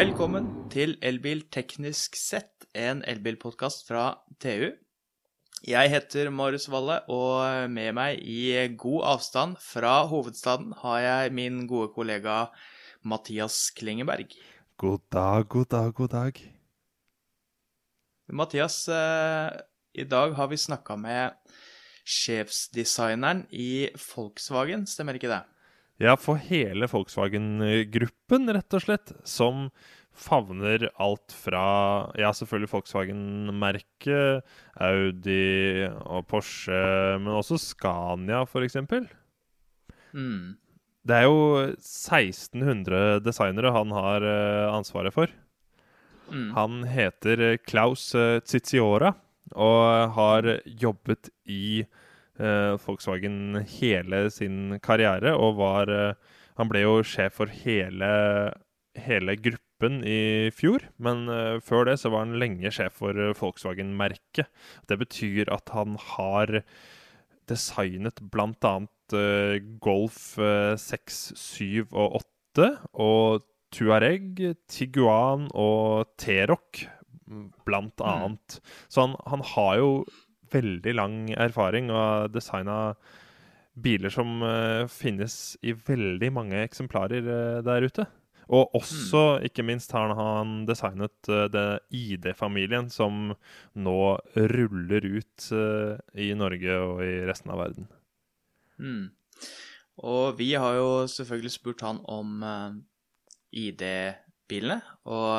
Velkommen til Elbil teknisk sett, en elbilpodkast fra TU. Jeg heter Marius Valle, og med meg i god avstand fra hovedstaden har jeg min gode kollega Mathias Klingeberg. God dag, god dag, god dag. Mathias, eh, i dag har vi snakka med sjefsdesigneren i Volkswagen, stemmer ikke det? Ja, for hele Volkswagen-gruppen, rett og slett, som favner alt fra Ja, selvfølgelig Volkswagen-merket, Audi og Porsche, men også Scania, f.eks. Mm. Det er jo 1600 designere han har eh, ansvaret for. Mm. Han heter eh, Klaus eh, Tsitsiora og har jobbet i eh, Volkswagen hele sin karriere. Og var eh, Han ble jo sjef for hele, hele gruppen i fjor. Men uh, før det så var han lenge sjef for eh, Volkswagen-merket. Det betyr at han har designet bl.a. Uh, Golf uh, 6, 7 og 8 og Tuareg, Tiguan og T-Rock, blant Mm. annet. Så han, han har jo veldig lang erfaring og har designa biler som uh, finnes i veldig mange eksemplarer eh, der ute. Og også, ikke minst, har han designet uh, det ID-familien som nå ruller ut uh, i Norge og i resten av verden. Mm. Og vi har jo selvfølgelig spurt han om uh, ID-bilene, og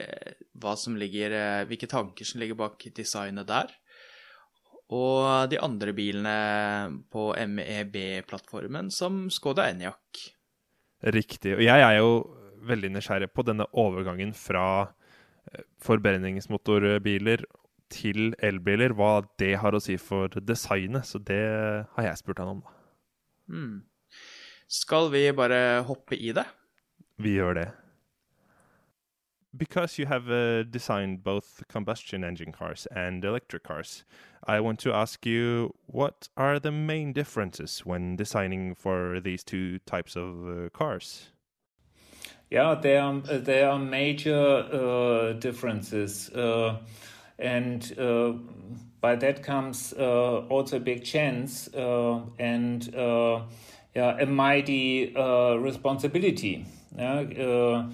eh, hva som ligger eh, Hvilke tanker som ligger bak designet der. Og de andre bilene på MEB-plattformen, som Skoda Enyaq. Riktig. Og jeg er jo veldig nysgjerrig på denne overgangen fra eh, forbrenningsmotorbiler til elbiler. Hva det har å si for designet. Så det har jeg spurt han om. da. Mm. Skal vi bare hoppe i det? Vi gjør det. Because you have uh, designed both combustion engine cars and electric cars, I want to ask you what are the main differences when designing for these two types of uh, cars? Yeah, there are, there are major uh, differences. Uh, and uh, by that comes uh, also a big chance and yeah, a mighty responsibility. Yeah,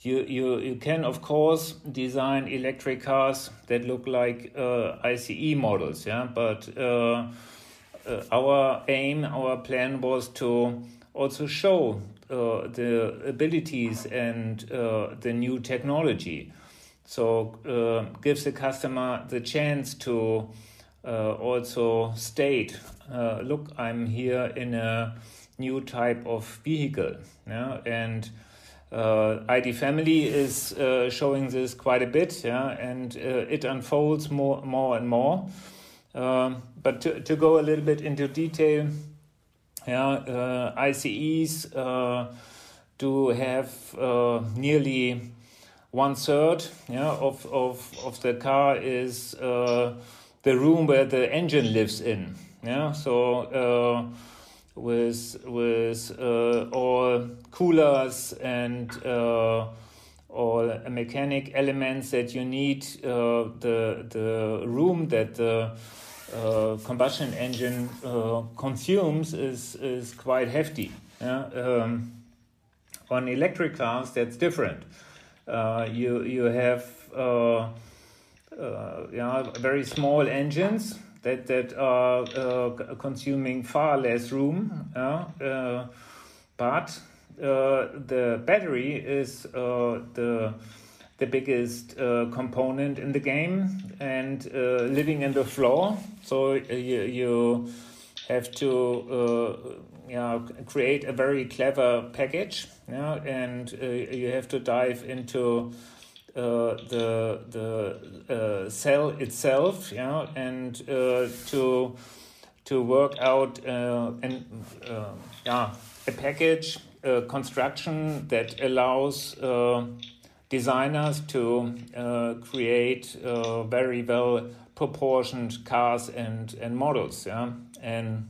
you, you, you can, of course, design electric cars that look like uh, ICE models, yeah, but uh, uh, our aim, our plan was to also show uh, the abilities and uh, the new technology. So gives the customer the chance to also state, look, I'm here in a new type of vehicle, yeah, and uh, ID Family is uh, showing this quite a bit, yeah, and uh, it unfolds more, more and more. Um, but to, to go a little bit into detail, yeah, uh, ICEs uh, do have uh, nearly one third, yeah, of, of, of the car is the room where the engine lives in, yeah, so. With with uh, all coolers and uh, all mechanic elements that you need. Uh, the the room that the uh, combustion engine uh, consumes is is quite hefty. Yeah? Um, on electric cars, that's different. Uh, you you have yeah very small engines that that are uh, consuming far less room. Uh, uh, but the battery is the the biggest component in the game and living in the floor. So you, you have to yeah, create a very clever package. Yeah, and you have to dive into uh, Uh, the the uh, cell itself, yeah, and uh, to to work out uh, and uh, yeah a package construction that allows designers to create very well proportioned cars and and models, yeah, and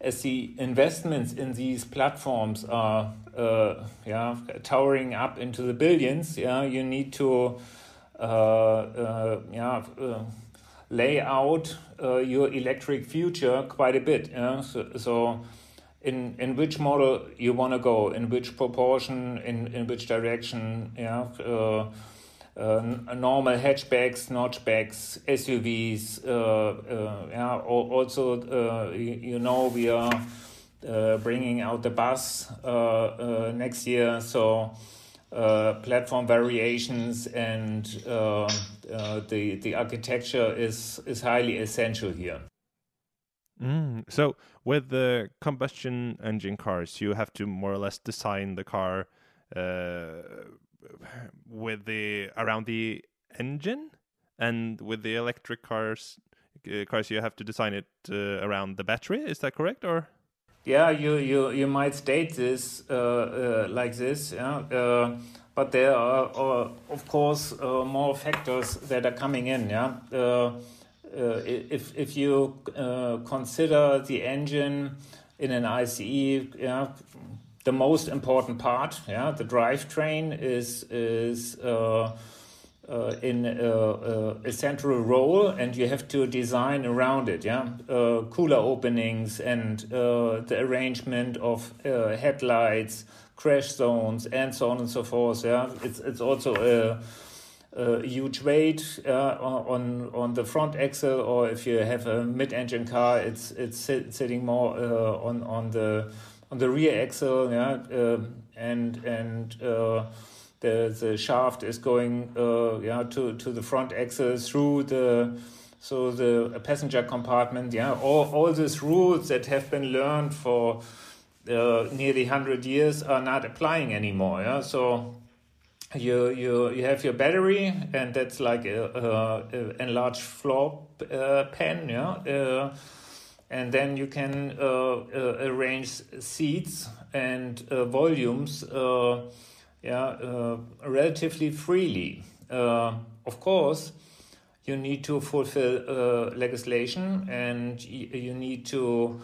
as the investments in these platforms are uh, yeah towering up into the billions, yeah, you need to uh, uh, yeah uh, lay out uh, your electric future quite a bit. Yeah? So, so in in which model you want to go, in which proportion, in in which direction, yeah. Uh, normal hatchbacks, notchbacks, SUVs. Yeah, also you, you, know we are bringing out the bus uh, next year, so platform variations and the the architecture is is highly essential here. Mm, so with the combustion engine cars, you have to more or less design the car with the around the engine, and with the electric cars, uh, cars you have to design it uh, around the battery. Is that correct, or? Yeah, you you you might state this uh, uh like this. Yeah. Uh, but there are, uh, of course, more factors that are coming in. Yeah, if if you consider the engine in an ICE, yeah, the most important part. Yeah, the drivetrain is is uh, uh, in a, uh, a, central role, and you have to design around it. Yeah, uh, cooler openings and uh, the arrangement of uh, headlights, crash zones, and so on and so forth. Yeah, it's it's also a a huge weight uh, on on the front axle, or if you have a mid-engine car, it's it's sit, sitting more uh, on on the on the rear axle, yeah, uh, and and uh, the the shaft is going, uh, yeah, to to the front axle through the so the passenger compartment, yeah, all all these rules that have been learned for uh, nearly hundred years are not applying anymore, yeah, so. You, you you have your battery and that's like a, a, a enlarged floor uh, pan yeah uh, and then you can uh, uh, arrange seats and uh, volumes yeah, relatively freely. of course, you need to fulfill legislation and you need to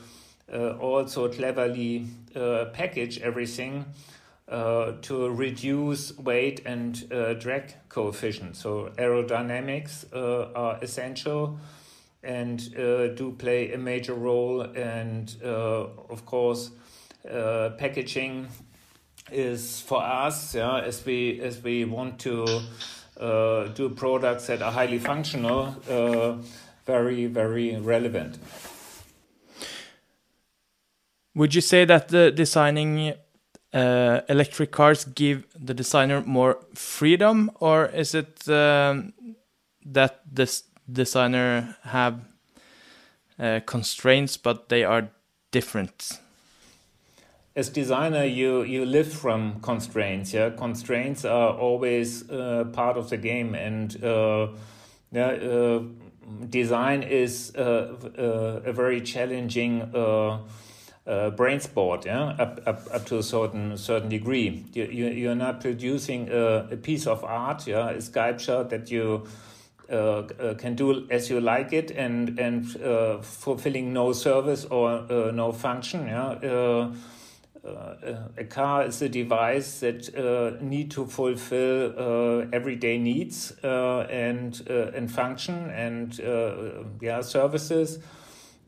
also cleverly package everything uh, to reduce weight and uh, drag coefficient. So aerodynamics uh, are essential and uh, do play a major role. And uh, of course, uh, packaging is for us, yeah, as we as we want to uh, do products that are highly functional, uh, very very relevant. Would you say that the designing uh, electric cars give the designer more freedom, or is it um, that this designer have uh, constraints, but they are different. As designer, you you live from constraints. Yeah, constraints are always uh, part of the game, and uh, yeah, uh, design is uh, uh, a very challenging. brain sport, yeah, up, up, up to a certain certain degree. You, you you're not producing a, a piece of art, yeah, a sculpture that you uh, uh, can do as you like it and and uh, fulfilling no service or no function. Yeah. A car is a device that need to fulfill everyday needs and and function and yeah services.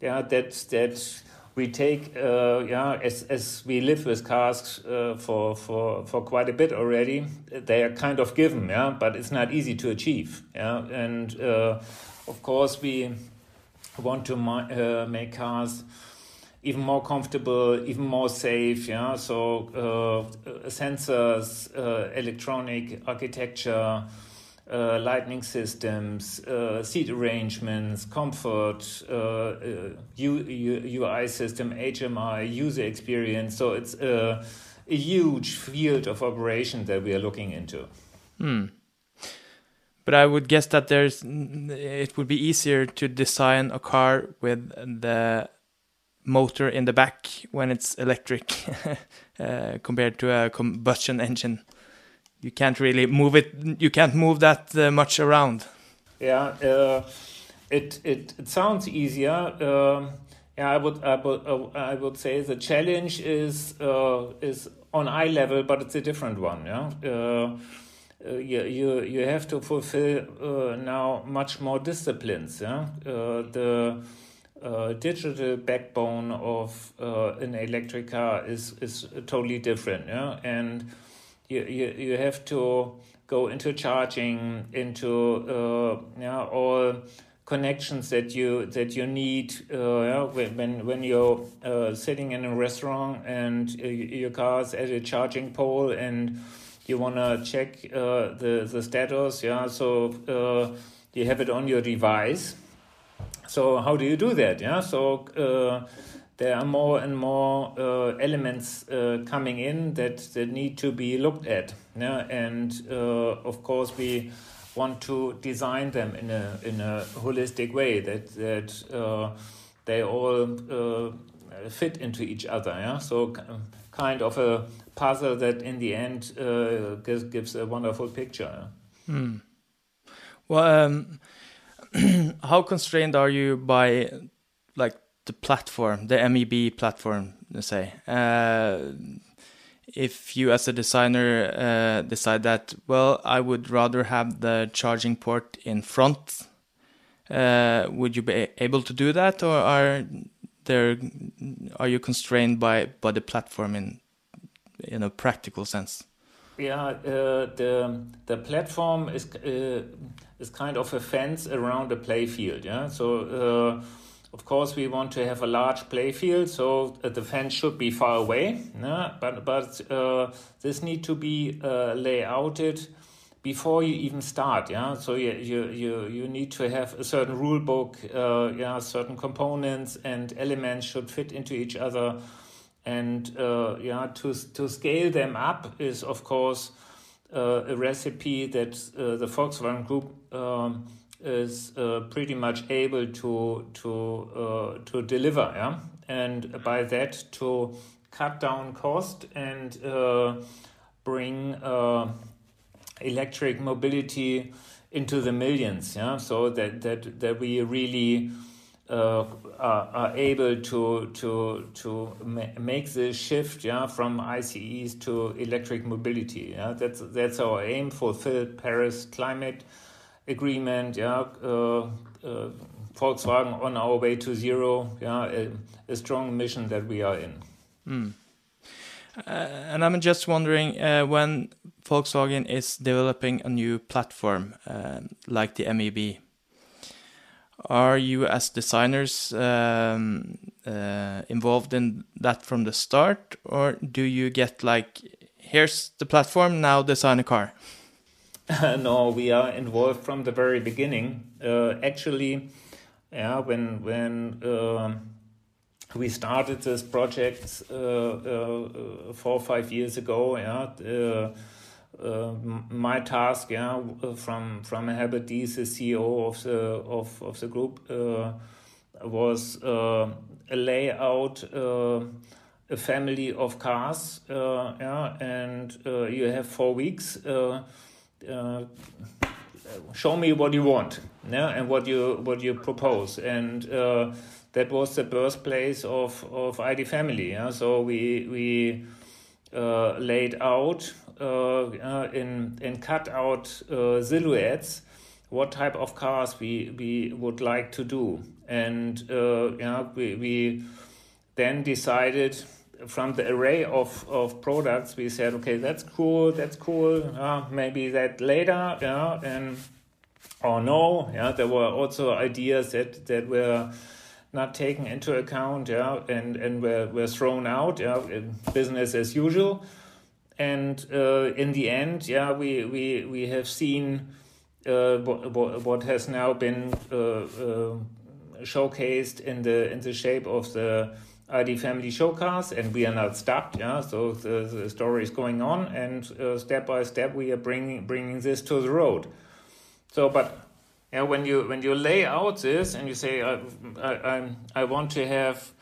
Yeah, that that we take uh, yeah as as we live with cars uh, for for for quite a bit already they are kind of given yeah but it's not easy to achieve yeah and uh, of course we want to uh, make cars even more comfortable even more safe yeah so uh, sensors uh, electronic architecture uh, systems, uh, seat arrangements, comfort, uh, UI uh, system, HMI, user experience. So it's a, a, huge field of operation that we are looking into. Hmm. But I would guess that there's it would be easier to design a car with the motor in the back when it's electric uh, compared to a combustion engine you can't really move it. You can't move that uh, much around. Yeah, uh, it, it it sounds easier. Uh, yeah, I would, I would, uh, I would say the challenge is uh, is on eye level, but it's a different one. Yeah, uh, uh you, you you have to fulfill uh, now much more disciplines. Yeah, uh, the digital backbone of an electric car is is totally different. Yeah, and you you, you have to go into charging, into yeah all connections that you that you need uh, when when you're uh, sitting in a restaurant and uh, your car's at a charging pole and you want to check uh, the the status yeah? So uh, you have it on your device so how do you do that yeah so uh, there are more and more elements coming in that that need to be looked at yeah and of course we want to design them in a in a holistic way that that uh, they all uh, fit into each other. Yeah, so kind of a puzzle that in the end uh, gives, gives a wonderful picture. Hmm. Well, um, how constrained are you by like the platform, the MEB platform, let's say? Uh, if you as a designer uh, decide that well i would rather have the charging port in front uh, would you be able to do that or are there are you constrained by by the platform in in a practical sense yeah uh, the the platform is uh, is kind of a fence around the play field yeah so uh, of course, we want to have a large play field, so uh, the fence should be far away. Yeah? But but uh, this need to be uh, layouted before you even start. Yeah, so you you you, you need to have a certain rule book. Uh, yeah, certain components and elements should fit into each other, and uh, yeah, to to scale them up is of course a recipe that the Volkswagen Group. Um, is uh, pretty much able to to uh, to deliver, yeah, and by that to cut down cost and uh, bring uh, electric mobility into the millions, yeah. So that that that we really. Uh, are, are, able to to to ma make the shift yeah from ICEs to electric mobility yeah that's that's our aim fulfill Paris climate agreement, yeah, uh, uh, Volkswagen on our way to zero, yeah, a, a strong mission that we are in. Mm. Uh, and I'm just wondering uh, when Volkswagen is developing a new platform uh, like the MEB, are you as designers um, uh, involved in that from the start, or do you get like, here's the platform, now design a car? no, we are involved from the very beginning. Uh, actually, yeah, when when uh, we started this project uh, uh four or five years ago, yeah, uh, uh, my task, yeah, from from Diess, the CEO of the of of the group, was a layout a family of cars, yeah, and you have four weeks uh, show me what you want yeah, and what you what you propose. And uh, that was the birthplace of of ID family yeah. So we we uh, laid out uh, uh, in in cut out uh, silhouettes what type of cars we we would like to do and yeah we we then decided from the array of, of products, we said, okay, that's cool, that's cool. Uh, maybe that later, yeah, and or no, yeah. There were also ideas that that were not taken into account, yeah, and and were were thrown out, yeah, business as usual. And uh, in the end, yeah, we we we have seen uh, what, what has now been uh, uh, showcased in the in the shape of the ID family showcase, and we are not stopped. Yeah, so the, the story is going on, and uh, step by step we are bringing bringing this to the road. So, but yeah, when you when you lay out this and you say I I, I want to have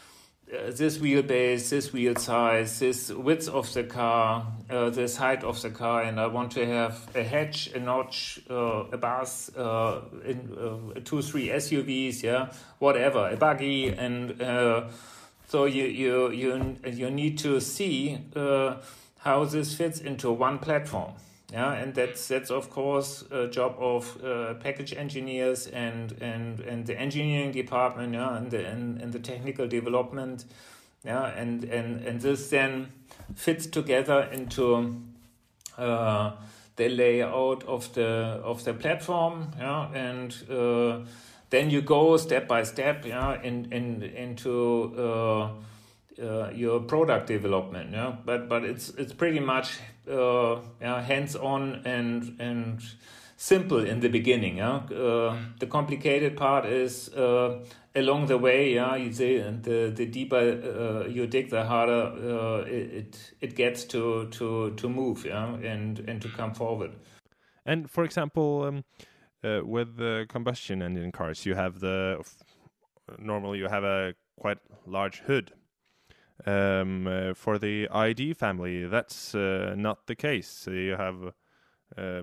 uh, this wheelbase, this wheel size, this width of the car, uh, this height of the car, and I want to have a hatch, a notch, uh, a bus, uh, in, uh, two, three SUVs, yeah, whatever, a buggy, and uh, so you you you you need to see how this fits into one platform. Yeah, and that's that's of course a job of uh, package engineers and and and the engineering department, yeah, and the and, and the technical development, yeah, and and and this then fits together into uh, the layout of the of the platform, yeah, and uh, then you go step by step, yeah, in in into uh, your product development. Yeah, but but it's it's pretty much uh, yeah, hands on and and simple in the beginning. Yeah, uh, the complicated part is uh, along the way. Yeah, you see, the the deeper uh, you dig, the harder uh, it it gets to to to move. Yeah, and and to come forward. And for example. Um, with the combustion engine cars, you have the normally you have a quite large hood um, uh, for the ID family, that's uh, not the case. You have uh,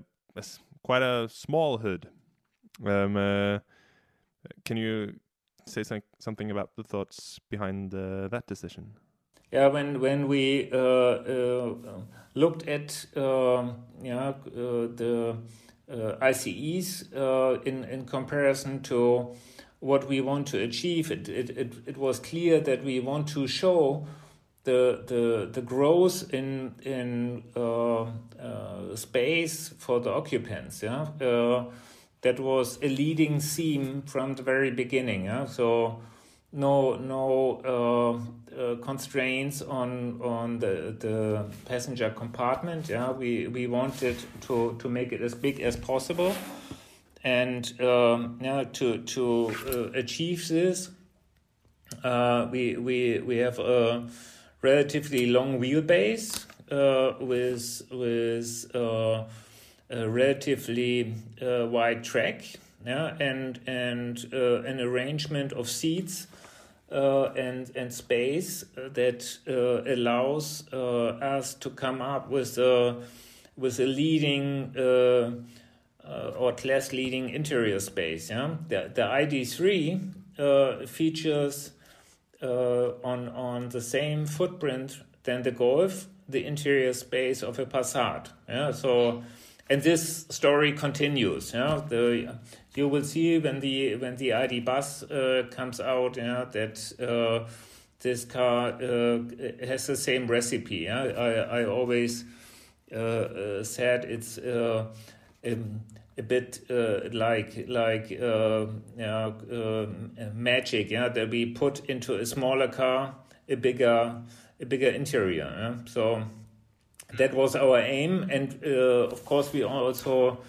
quite a small hood. Um, uh, can you say some, something about the thoughts behind uh, that decision? Yeah, when when we uh, looked at um, yeah the ICEs in in comparison to what we want to achieve, it, it, it, it was clear that we want to show the the the growth in in uh, uh, space for the occupants. Yeah, uh, that was a leading theme from the very beginning. Yeah, so no no uh, uh, constraints on on the the passenger compartment. Yeah, we we wanted to to make it as big as possible and um, yeah, to to uh, achieve this, uh, we we we have a relatively long wheelbase uh, with with uh, a relatively uh, wide track, yeah, and and uh, an arrangement of seats. and and space that allows us to come up with a with a leading uh, or class leading interior space. Yeah, the the ID3 uh, features uh, on on the same footprint than the Golf, the interior space of a Passat. Yeah, so and this story continues. Yeah, the you will see when the when the ID bus uh, comes out. Yeah, that. Uh, this car uh, has the same recipe. Yeah? I I always said it's um, a bit uh, like like uh, uh, magic, yeah, that we put into a smaller car a bigger a bigger interior. Yeah? So that was our aim, and uh, of course we also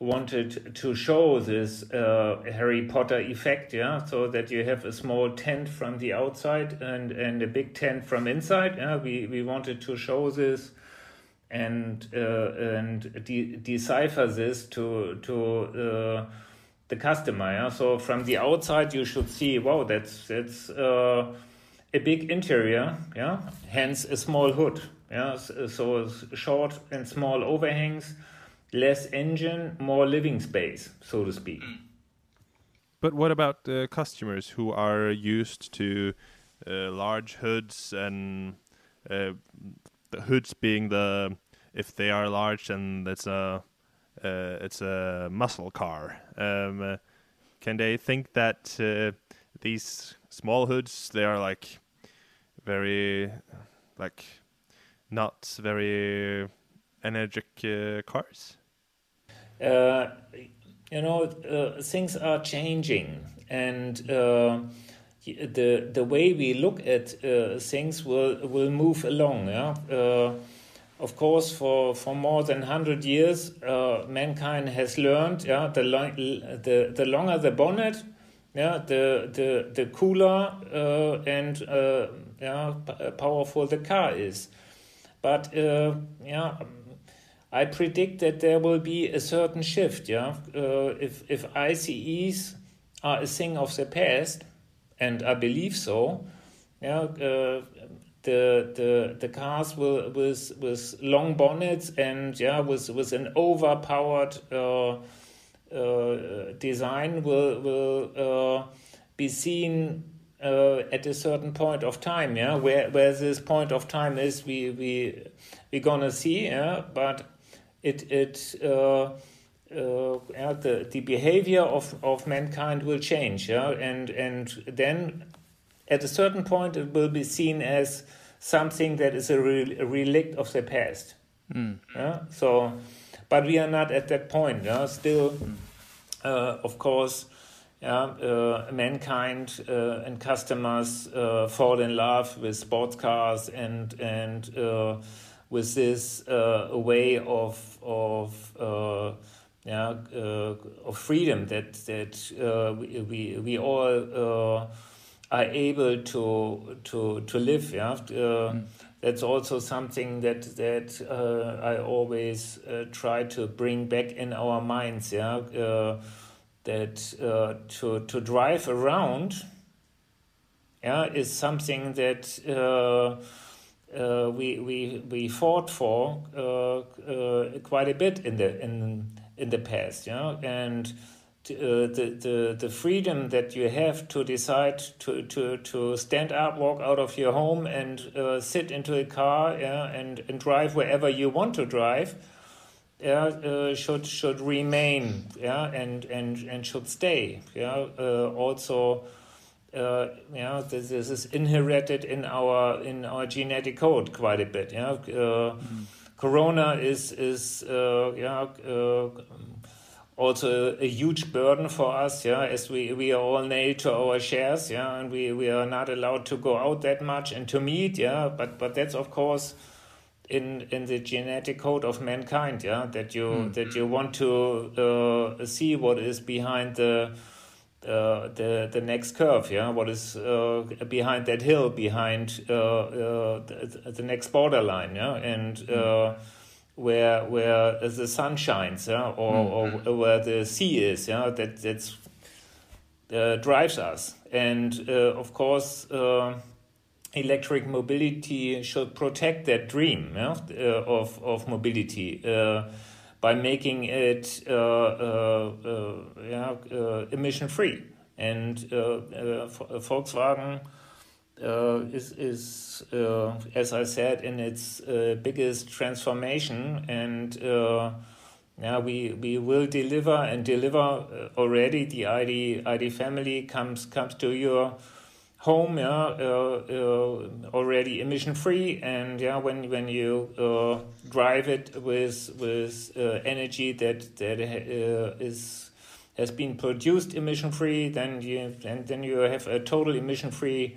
wanted to show this uh, Harry Potter effect, yeah, so that you have a small tent from the outside and and a big tent from inside. Yeah, we we wanted to show this and uh, and de decipher this to to uh, the customer. Yeah? So from the outside, you should see, wow, that's that's uh, a big interior, yeah. Hence a small hood, yeah. So short and small overhangs, less engine, more living space, so to speak. But what about uh, customers who are used to uh, large hoods and uh, the hoods being the if they are large and it's a uh, it's a muscle car. Um, uh, can they think that uh, these small hoods they are like very like not very energetic uh, cars? Uh, you know, things are changing, and the the way we look at things will will move along. Yeah of course, for, for more than 100 years, uh, mankind has learned yeah, the, the, the longer the bonnet, yeah, the, the, the cooler uh, and uh, yeah, powerful the car is. But uh, yeah, I predict that there will be a certain shift. Yeah, uh, if, if ICEs are a thing of the past, and I believe so, yeah, uh, the the the cars with with long bonnets and yeah with with an overpowered uh, uh, design will will uh, be seen uh, at a certain point of time yeah. Where where this point of time is we we we gonna see yeah. But it it uh, yeah, the the behavior of of mankind will change yeah? And and then at a certain point it will be seen as something that is a, re- a relic of the past. Mm. yeah? So but we are not at that point yeah? Still uh, of course yeah, uh, mankind uh, and customers uh, fall in love with sports cars and and uh, with this uh, way of of uh, yeah uh, of freedom that that uh, we, we we all uh, are able to to to live yeah. Uh, that's also something that that uh, I always uh, try to bring back in our minds yeah. Uh, that uh, to to drive around yeah is something that uh, uh, we we we fought for uh, uh, quite a bit in the in in the past yeah and uh, the, the the freedom that you have to decide to, to, to stand up, walk out of your home, and uh, sit into a car, yeah, and, and drive wherever you want to drive, yeah, uh, should should remain, yeah, and and and should stay, yeah. Uh, also, uh, yeah, this, this is inherited in our in our genetic code quite a bit, yeah. Uh, Corona is is uh, yeah. Uh, also a huge burden for us, yeah, as we, we are all nailed to our shares, yeah, and we, we are not allowed to go out that much and to meet, yeah, but but that's of course in in the genetic code of mankind, yeah, that you that you want to uh, see what is behind the uh, the the next curve, yeah, what is uh, behind that hill, behind uh, uh, the, the next borderline, yeah, and. Uh, where where the sun shines, yeah, or, or where the sea is, yeah, that that's uh, drives us, and of course, uh, electric mobility should protect that dream, yeah, of of mobility. Uh, by making it uh, uh, uh, yeah, uh, emission free, and uh, uh, Volkswagen is is as I said in its biggest transformation, and yeah, we we will deliver and deliver already. The ID ID family comes comes to your home, yeah, uh, uh, already emission free, and yeah, when when you uh, drive it with with energy that that is has been produced emission free, then you and then you have a total emission free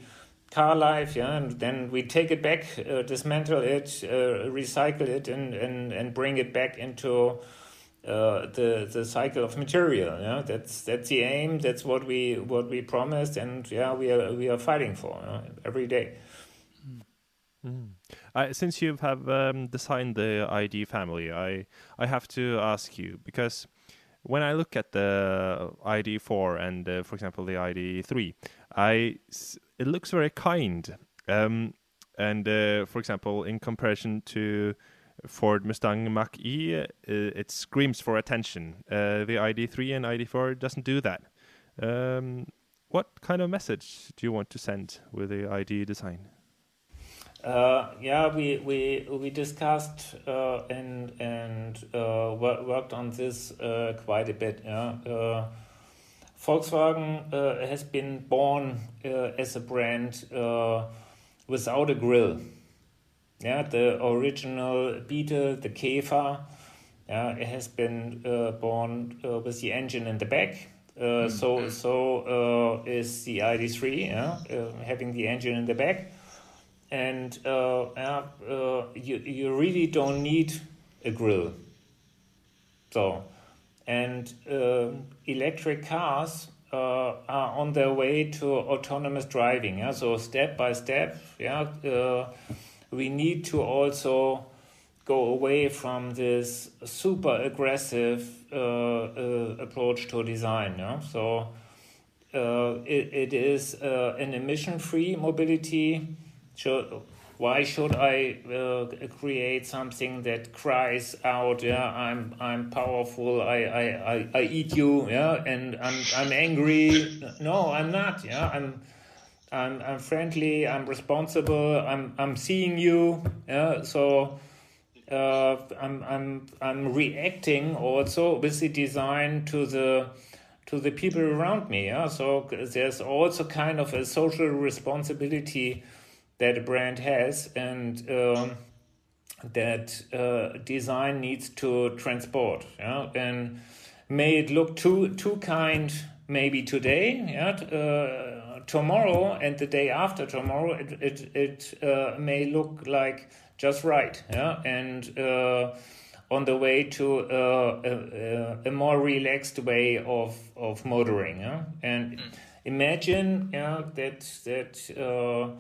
car life, yeah, and then we take it back, uh, dismantle it, uh, recycle it, and, and, and bring it back into uh, the the cycle of material. Yeah, that's that's the aim. That's what we what we promised, and yeah, we are we are fighting for yeah, every day. Uh, since you have um, designed the ID family, I I have to ask you because when I look at the ID4 and, uh, for example, the ID3, I s- it looks very kind. Um, and uh, for example, in comparison to Ford Mustang Mach E, uh, it screams for attention. Uh, the ID3 and ID4 doesn't do that. Um, what kind of message do you want to send with the ID design? Uh, yeah, we we we discussed uh, and and uh, wor- worked on this uh, quite a bit. Yeah, Volkswagen has been born as a brand without a grill. Yeah, the original Beetle, the Käfer, yeah, it has been uh, born uh, with the engine in the back. Uh, So so uh, is the ID3, yeah, uh, having the engine in the back and uh, yeah, uh, you you really don't need a grill. So, and uh, electric cars uh, are on their way to autonomous driving. Yeah, so step by step, yeah, uh, we need to also go away from this super aggressive uh, uh, approach to design. Yeah, so it, it is an emission-free mobility. So why should I uh, create something that cries out, yeah, I'm I'm powerful, I, I, I, I eat you, yeah, and I'm I'm angry. No, I'm not, yeah, I'm I'm I'm friendly, I'm responsible, I'm I'm seeing you, yeah, so uh, I'm I'm I'm reacting also with the design to the to the people around me, yeah. So there's also kind of a social responsibility that a brand has and um, that uh, design needs to transport. Yeah? And may it look too too kind maybe today, yeah, uh, tomorrow and the day after tomorrow it it, it uh, may look like just right, yeah, and uh, on the way to uh, a, a, more relaxed way of of motoring, yeah, and mm. imagine, yeah, that that uh,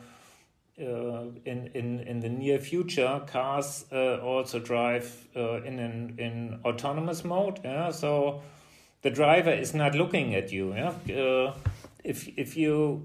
uh, in, in, in the near future, cars uh, also drive uh, in an in autonomous mode. Yeah, so the driver is not looking at you. Yeah, if if you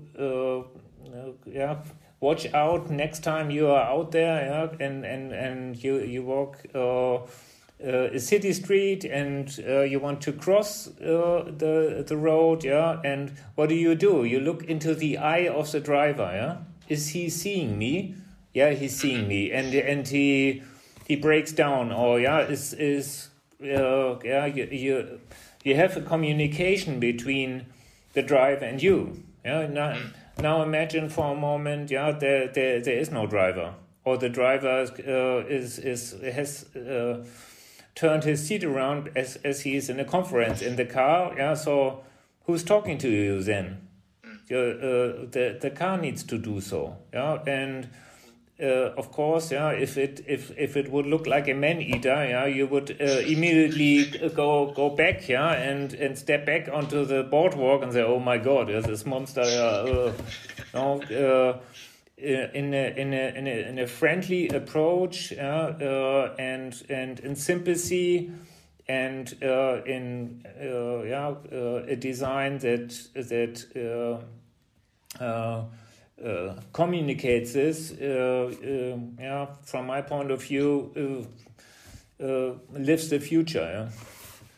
yeah watch out next time you are out there yeah and and and you you walk uh, uh, a city street and uh, you want to cross the the road yeah and what do you do you look into the eye of the driver yeah is he seeing me? Yeah, he's seeing me, and and he he brakes down. Or yeah, is is uh, yeah you, you you have a communication between the driver and you. Yeah, now, now imagine for a moment, yeah, there there, there is no driver, or the driver uh, is is has. Uh, turned his seat around as as he is in a conference in the car. Yeah, so who's talking to you then? uh, the the car needs to do so. Yeah, and uh, of course, yeah, if it if if it would look like a man eater, yeah, you would uh, immediately go go back, yeah, and and step back onto the boardwalk and say, oh my God, there's this monster, uh, no, uh, in a in a in a in a friendly approach, yeah, uh, and and in sympathy and uh, in yeah a design that that Uh, communicates this. Uh, uh, yeah, from my point of view, lives the future. Yeah?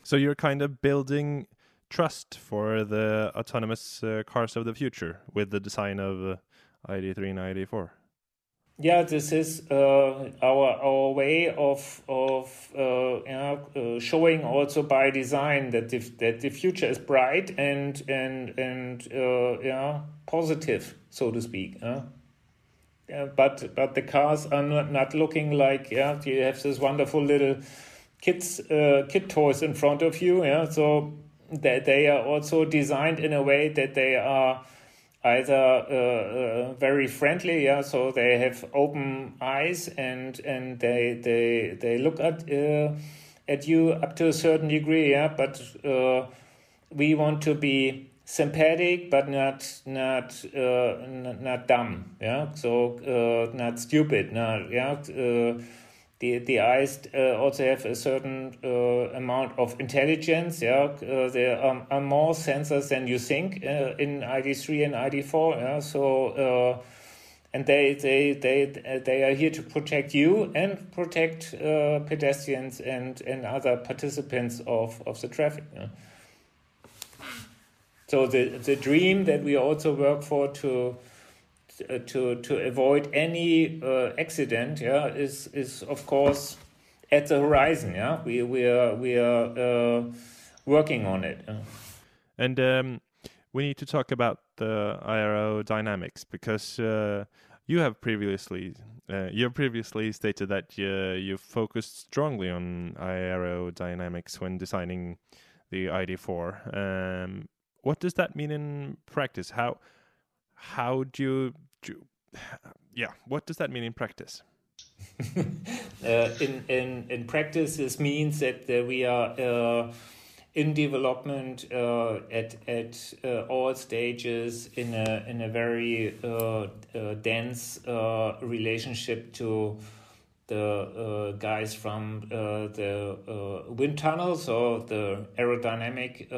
So you're kind of building trust for the autonomous uh, cars of the future with the design of uh, ID3 and ID4 yeah, this is uh, our our way of of uh, uh, showing also by design that the, that the future is bright and and and uh, yeah positive, so to speak. Yeah, but but the cars are not, not looking like yeah you have this wonderful little kids uh, kid toys in front of you. Yeah, so that they are also designed in a way that they are either uh, uh, very friendly, yeah, so they have open eyes and and they they they look at uh, at you up to a certain degree, yeah, but uh, we want to be sympathetic but not not uh, not dumb, yeah, so uh, not stupid, not yeah the the eyes uh, also have a certain uh, amount of intelligence. Yeah, uh, there are, are, more sensors than you think uh, in ID3 and ID4. Yeah, so uh, and they they they they are here to protect you and protect uh, pedestrians and and other participants of of the traffic. Yeah? So the the dream that we also work for to to to avoid any uh, accident, yeah, is is of course at the horizon. Yeah, we we are we are uh, working on it. And um, we need to talk about the aerodynamics because uh, you have previously uh, you have previously stated that you you focused strongly on aerodynamics when designing the ID4. Um, what does that mean in practice? How how do you yeah, what does that mean in practice? uh, in, in in practice, this means that we are uh, in development uh, at at uh, all stages in a in a very uh, dense relationship to the guys from the wind tunnels or the aerodynamic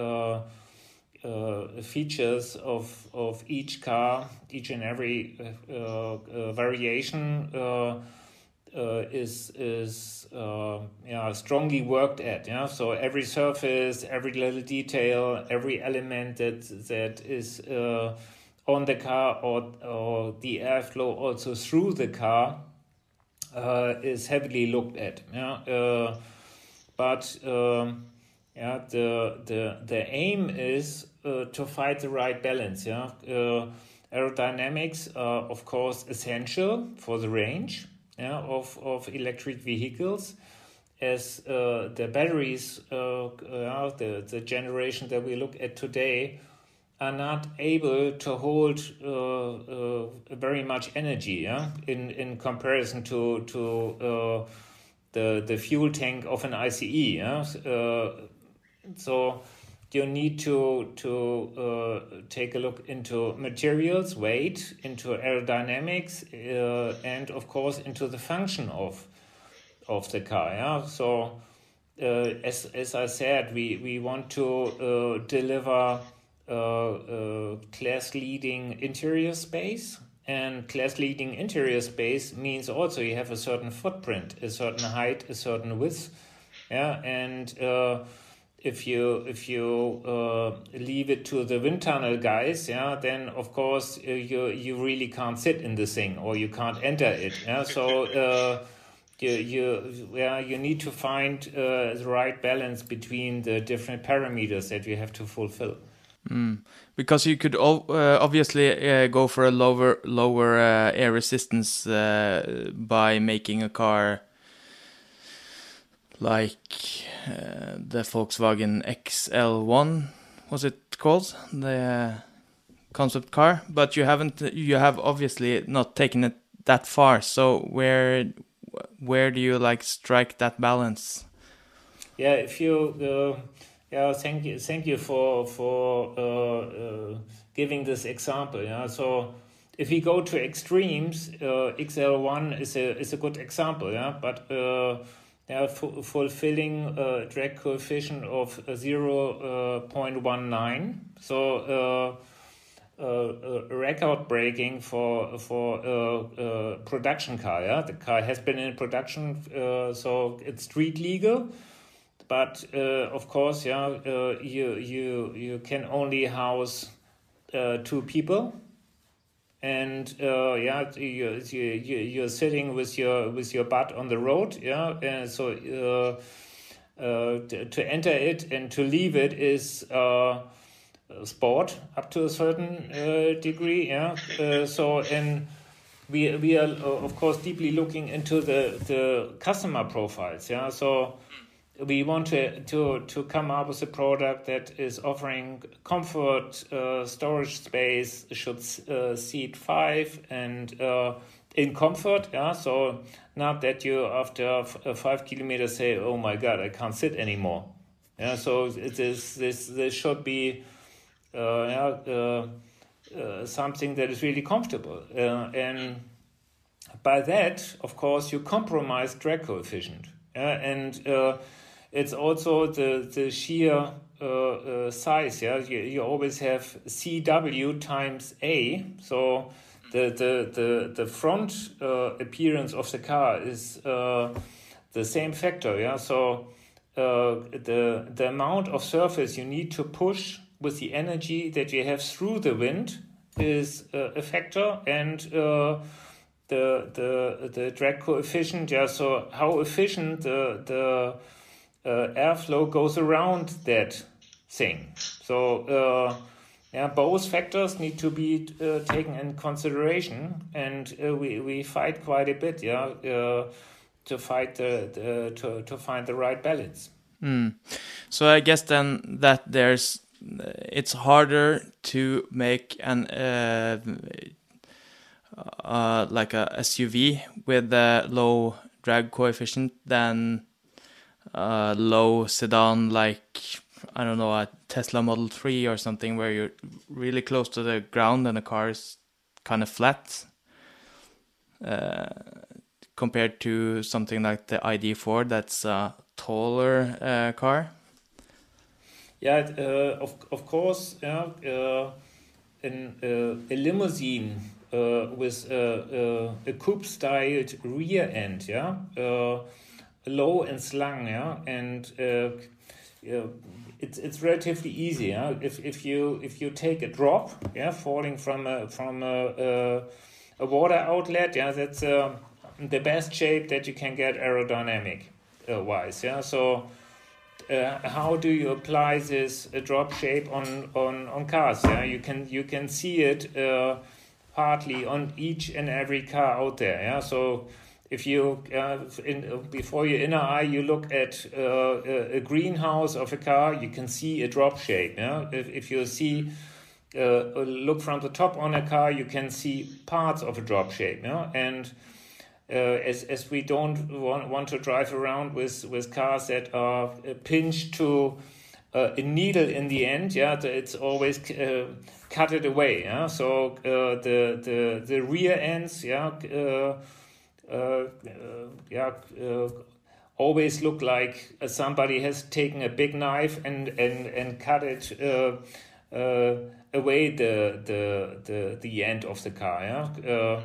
uh, features of of each car, each and every uh, uh, variation is is yeah strongly worked at. Yeah, so every surface, every little detail, every element that that is on the car or or the airflow also through the car is heavily looked at. Yeah, but um, yeah, the the the aim is uh, to find the right balance. Yeah, uh, aerodynamics are of course essential for the range yeah, of of electric vehicles, as uh, the batteries, uh, uh, the the generation that we look at today, are not able to hold uh, very much energy. Yeah, in in comparison to to the the fuel tank of an ICE. Yeah? so you need to to uh, take a look into materials, weight, into aerodynamics, uh, and of course into the function of of the car. Yeah, so. Uh, as as I said, we we want to uh, deliver uh, uh, class leading interior space, and class leading interior space means also you have a certain footprint, a certain height, a certain width, yeah, and if you if you uh, leave it to the wind tunnel guys, yeah, then of course uh, you you really can't sit in the thing or you can't enter it. Yeah, so uh, you you yeah you need to find uh, the right balance between the different parameters that you have to fulfill. Mm. Because you could uh, obviously uh, go for a lower lower air resistance by making a car like uh, the Volkswagen XL1 was it called? The uh, concept car. But you haven't you have obviously not taken it that far. So where where do you like strike that balance? Yeah if you uh, yeah thank you thank you for for uh, uh, giving this example yeah. So if we go to extremes uh, xl1 is a is a good example yeah. But yeah, fulfilling a drag coefficient of 0.19. So uh, uh, record breaking for for a, a, production car. Yeah, the car has been in production, uh, so it's street legal. But uh, of course, yeah, uh, you you you can only house uh, two people and uh, yeah, you, you, you're sitting with your with your butt on the road, yeah, and so uh, uh, to, to, enter it and to leave it is uh, sport up to a certain uh, degree, yeah. Uh, so and we we are of course deeply looking into the the customer profiles, yeah. So we want to, to, to come up with a product that is offering comfort, uh, storage space, should uh, seat five, and uh, in comfort. Yeah, so not that you after uh, five kilometers say, "Oh my God, I can't sit anymore." Yeah, so it is this this should be uh, yeah, uh, something that is really comfortable, and by that, of course, you compromise drag coefficient. Yeah, and it's also the the sheer uh, uh, size. Yeah, you, you always have CW times A. So the the the the front uh, appearance of the car is uh, the same factor. Yeah, so uh, the the amount of surface you need to push with the energy that you have through the wind is uh, a factor and the the the drag coefficient yeah so how efficient the the airflow goes around that thing. So uh, yeah, both factors need to be uh, taken in consideration, and uh, we we fight quite a bit, yeah, uh, to fight the, the, to to find the right balance. Mm. So I guess then that there's it's harder to make an uh, like a SUV with a low drag coefficient than uh, low sedan like I don't know a Tesla Model 3 or something where you're really close to the ground and the car is kind of flat uh, compared to something like the ID4 that's a taller uh, car. Yeah, uh, of of course, yeah, uh, in uh, a limousine uh, with a, coupe-styled rear end, yeah, uh, low and slung, yeah, and uh, it's it's relatively easy, yeah. If if you if you take a drop, yeah, falling from a from a, a, a water outlet, yeah, that's uh, the best shape that you can get aerodynamic uh, wise, yeah. So uh, how do you apply this uh, drop shape on, on, on cars? Yeah, you can you can see it uh, partly on each and every car out there. Yeah, so if you uh, in, before your inner eye you look at uh, a greenhouse of a car, you can see a drop shape. Yeah, if if you see uh, look from the top on a car, you can see parts of a drop shape. Yeah, and uh, as as we don't want, want to drive around with with cars that are uh, pinched to uh, a needle in the end. Yeah, it's always cut it away. Yeah, so the the the rear ends. Yeah, Uh, yeah. Uh, always look like somebody has taken a big knife and and and cut it uh, away the the the the end of the car. Yeah,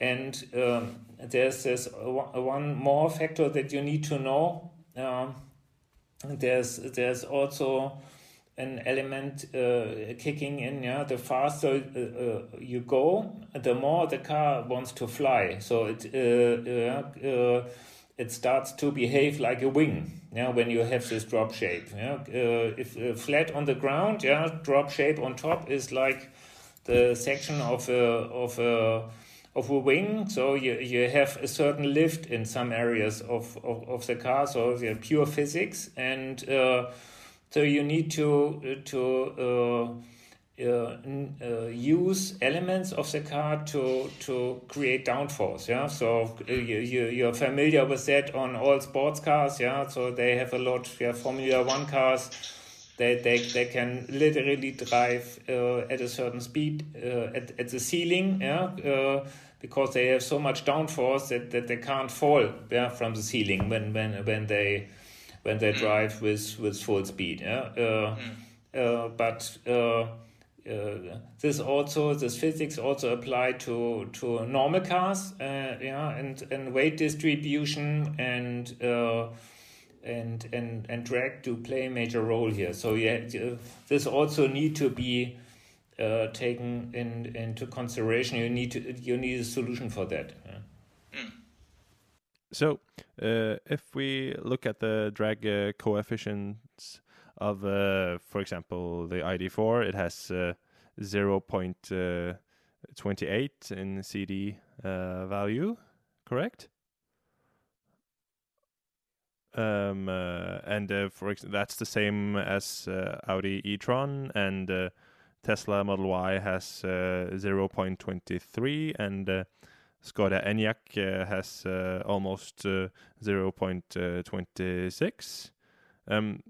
and um, there's this one more factor that you need to know. Um, there's there's also an element uh, kicking in. Yeah, the faster uh, uh, you go, the more the car wants to fly. So it uh, uh, it starts to behave like a wing. Yeah, when you have this drop shape. Yeah, if flat on the ground, yeah, drop shape on top is like the section of a of a of a wing. So you, you have a certain lift in some areas of, of, of the car. So pure physics. And so you need to, to uh, uh, uh, use elements of the car to, to create downforce. Yeah. So uh, you, you, you're familiar with that on all sports cars. Yeah. So they have a lot, yeah, Formula One cars they, they, they can literally drive uh, at a certain speed at, at the ceiling, yeah, because they have so much downforce that, that they can't fall yeah, from the ceiling when, when, when they when they drive with, with full speed. Yeah, uh, mm. but uh, this also this physics also apply to to normal cars, yeah, and and weight distribution and and and and drag to play a major role here. So yeah, this also need to be uh, taken in into consideration. You need to you need a solution for that. So uh, if we look at the drag uh, coefficients of, uh, for example, the ID4, it has uh, 0.28 uh, in CD value, correct? Um, uh, and uh, for ex- that's the same as uh, Audi e-tron and uh, Tesla Model Y has uh, 0.23 and uh, Skoda Enyaq uh, has uh, almost uh, 0.26. Um,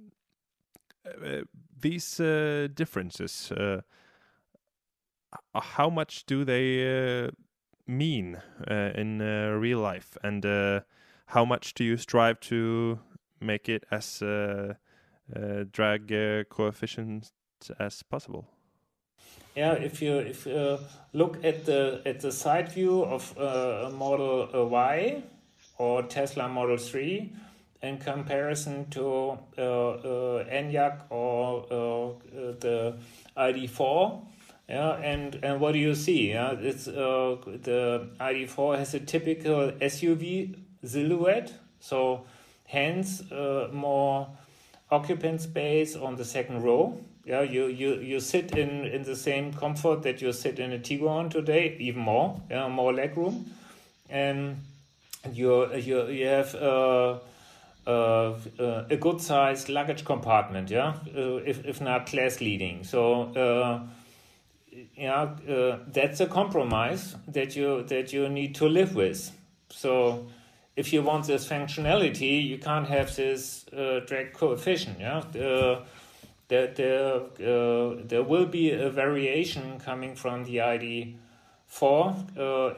these differences, how much do they mean in real life? And how much do you strive to make it as uh, uh, drag uh, coefficient as possible? Yeah, if you if you look at the at the side view of uh, Model Y or Tesla Model Three, in comparison to uh, uh, Enyaq or uh, the ID4. Yeah, and, and what do you see? Yeah, it's uh, the ID4 has a typical SUV silhouette. So hence uh, more occupant space on the second row. Yeah, you, you, you sit in, in the same comfort that you sit in a Tiguan today, even more, yeah, more leg room. And you, you, you have uh, uh, uh, a good sized luggage compartment, yeah, if, if not class leading. So, yeah, that's a compromise that you that you need to live with. So if you want this functionality, you can't have this drag coefficient. Yeah, there there uh, there will be a variation coming from the ID four uh, uh,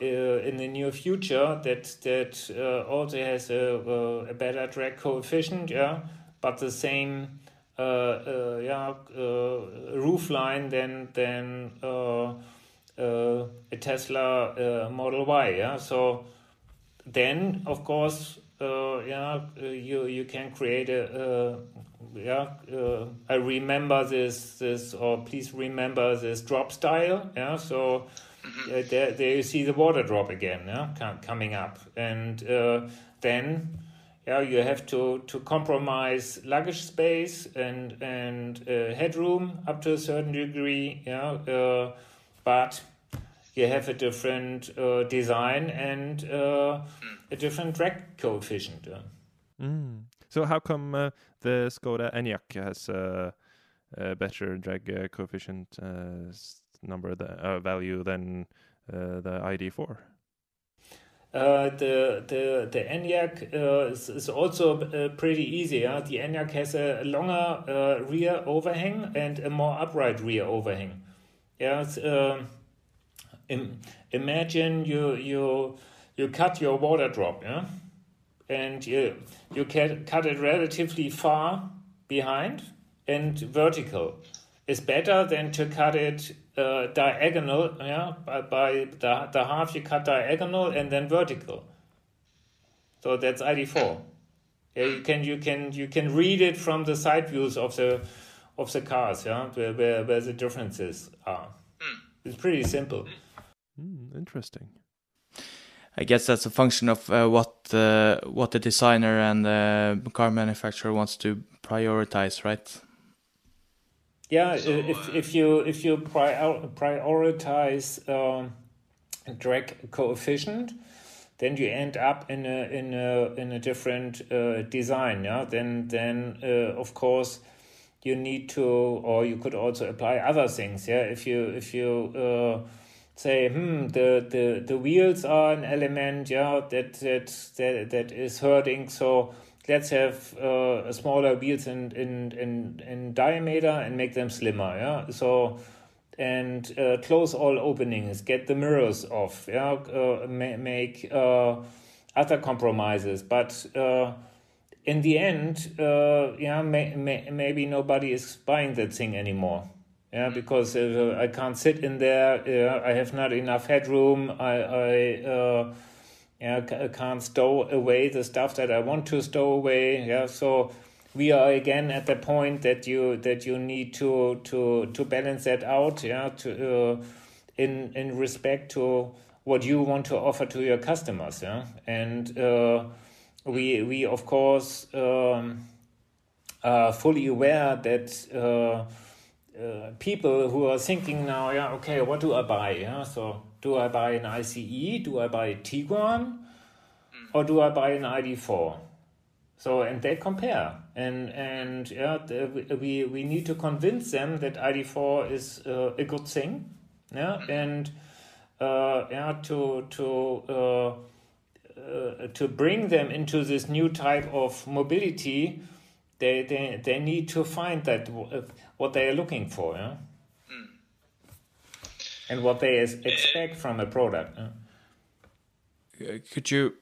in the near future that that uh, also has a, a better drag coefficient. Yeah, but the same uh, uh, yeah, uh, roof line than than uh, uh, a Tesla uh, Model Y. Yeah, so then of course, uh, yeah, uh, you you can create a. Yeah, uh, I remember this this or please remember this drop style. Yeah, so uh, there there you see the water drop again. Yeah, com- coming up, and uh, then yeah, you have to to compromise luggage space and and uh, headroom up to a certain degree. Yeah, uh, but you have a different uh, design and uh, a different drag coefficient. Yeah. Mm. So how come uh, the Skoda Enyaq has uh, a better drag uh, coefficient uh, number th- uh, value than the ID4? Uh, the the the Enyaq uh, is, is also uh, pretty easy. Yeah? The Enyaq has a longer rear overhang and a more upright rear overhang. Yeah, um, im- imagine you you you cut your water drop, yeah, and you you can cut it relatively far behind and vertical. Is better than to cut it uh, diagonal, yeah, by, by the, the half you cut diagonal and then vertical. So that's ID4. Yeah, you can you can you can read it from the side views of the of the cars, yeah, where where, where the differences are. It's pretty simple. Mm, interesting. I guess that's a function of uh, what uh, what the designer and the car manufacturer wants to prioritize, right? Yeah, if if you if you prior, prioritize um, drag coefficient, then you end up in a in a in a different uh, design. Yeah, then then uh, of course you need to, or you could also apply other things. Yeah, if you if you uh, say, hmm, the, the the wheels are an element. Yeah, that that that that is hurting. So let's have uh, smaller wheels in, in in in diameter and make them slimmer. Yeah, so and uh, close all openings, get the mirrors off. Yeah, uh, ma- make uh, other compromises, but. Uh, in the end, uh, yeah, may, may, maybe nobody is buying that thing anymore. Yeah, because uh, I can't sit in there. Uh, I have not enough headroom. I, I uh, yeah, ca- can't stow away the stuff that I want to stow away. Yeah, so we are again at the point that you that you need to to to balance that out. Yeah, to uh, in in respect to what you want to offer to your customers. Yeah, and. Uh, we we of course um, are fully aware that uh, uh, people who are thinking now, yeah, okay, what do I buy? Yeah, so do I buy an ICE? Do I buy a Tiguan? Or do I buy an ID4? So and they compare, and and yeah, we we need to convince them that ID4 is uh, a good thing, yeah, and uh, yeah, to to uh, uh, to bring them into this new type of mobility, they they, they need to find that what they are looking for, yeah? and what they is, expect from a product. yeah? Uh, Could you,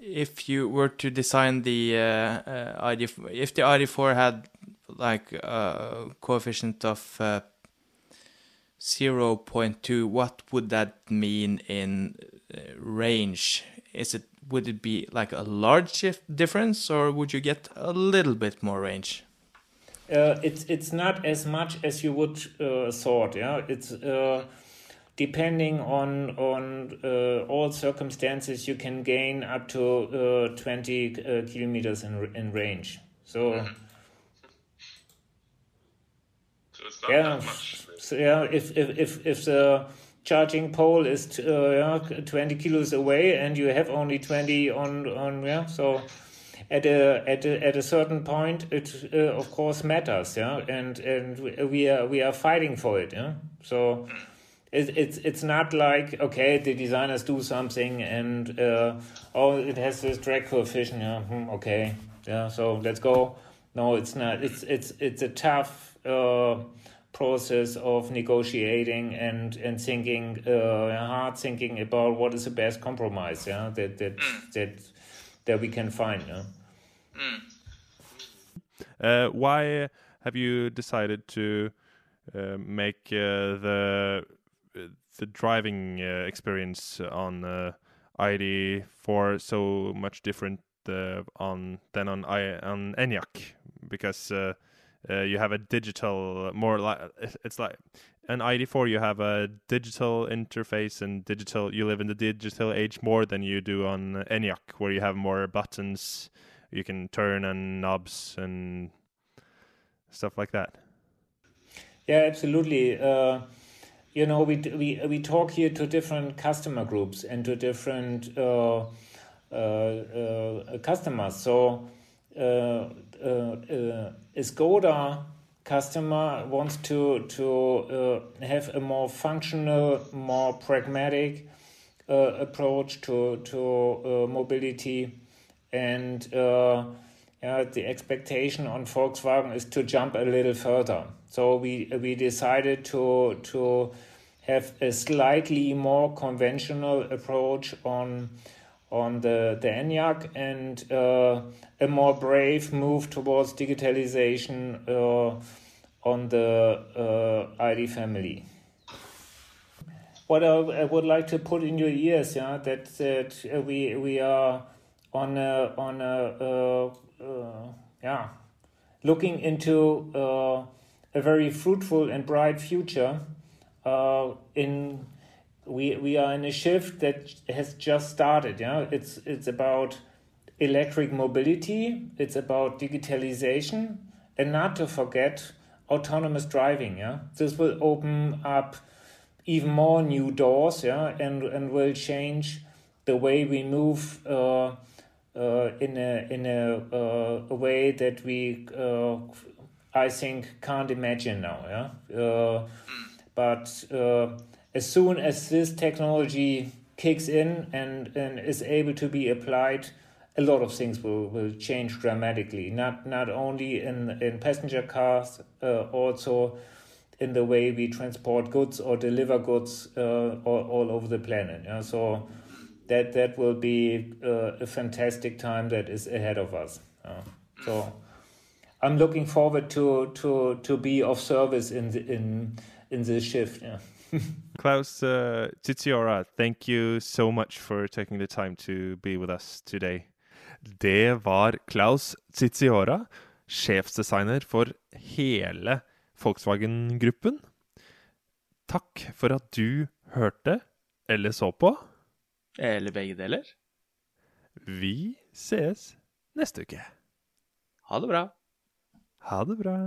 if you were to design the uh, uh, ID, if the ID4 had like a coefficient of uh, 0.2, what would that mean in uh, range? Is it would it be like a large dif- difference, or would you get a little bit more range? Uh, it's it's not as much as you would uh, thought. Yeah, it's uh, depending on on uh, all circumstances. You can gain up to uh, twenty uh, kilometers in in range. So So it's not yeah, that much. so yeah. If if if if the charging pole is uh, yeah, twenty kilos away and you have only twenty on on yeah, so at a at a, at a certain point it uh, of course matters yeah and and we are we are fighting for it yeah. So it, it's it's not like okay the designers do something and uh, oh it has this drag coefficient yeah hmm, okay yeah so let's go. No it's not it's it's it's a tough uh, process of negotiating and and thinking uh, hard thinking about what is the best compromise yeah that that that that we can find yeah. Uh, why have you decided to uh, make uh, the the driving uh, experience on uh, ID4 so much different uh, on than on I on Enyaq? Because uh, you have a digital more like it's like an ID4 you have a digital interface and digital you live in the digital age more than you do on Enyaq where you have more buttons. You can turn and knobs and stuff like that. Yeah absolutely. Uh, you know we, we we talk here to different customer groups and to different uh, uh, uh customers. So Uh, uh, uh, a Skoda customer wants to to have a more functional, more pragmatic approach to to mobility, and yeah, the expectation on Volkswagen is to jump a little further. So we we decided to to have a slightly more conventional approach on on the, the Enyaq and uh, a more brave move towards digitalization uh, on the uh, ID family. What I, I, would like to put in your ears, yeah, that that we we are on a on a uh, uh, yeah looking into uh, a very fruitful and bright future in we we are in a shift that has just started. Yeah, it's it's about electric mobility. It's about digitalization, and not to forget autonomous driving. Yeah, this will open up even more new doors. Yeah, and and will change the way we move. Uh, uh, in a in a, uh, a way that we uh, I think can't imagine now. Yeah, uh, but uh, as soon as this technology kicks in and, and is able to be applied, a lot of things will, will change dramatically. Not not only in, in passenger cars, uh, also in the way we transport goods or deliver goods uh, all, all over the planet. Yeah? So that that will be uh, a fantastic time that is ahead of us. So I'm looking forward to to to be of service in the, in in this shift. Yeah. Klaus uh, thank you so much for taking the time to be with us today. Det var Klaus Tsitsiora, sjefsdesigner for hele Volkswagen-gruppen. Takk for at du hørte eller så på. Eller begge deler. Vi ses neste uke. Ha det bra. Ha det bra.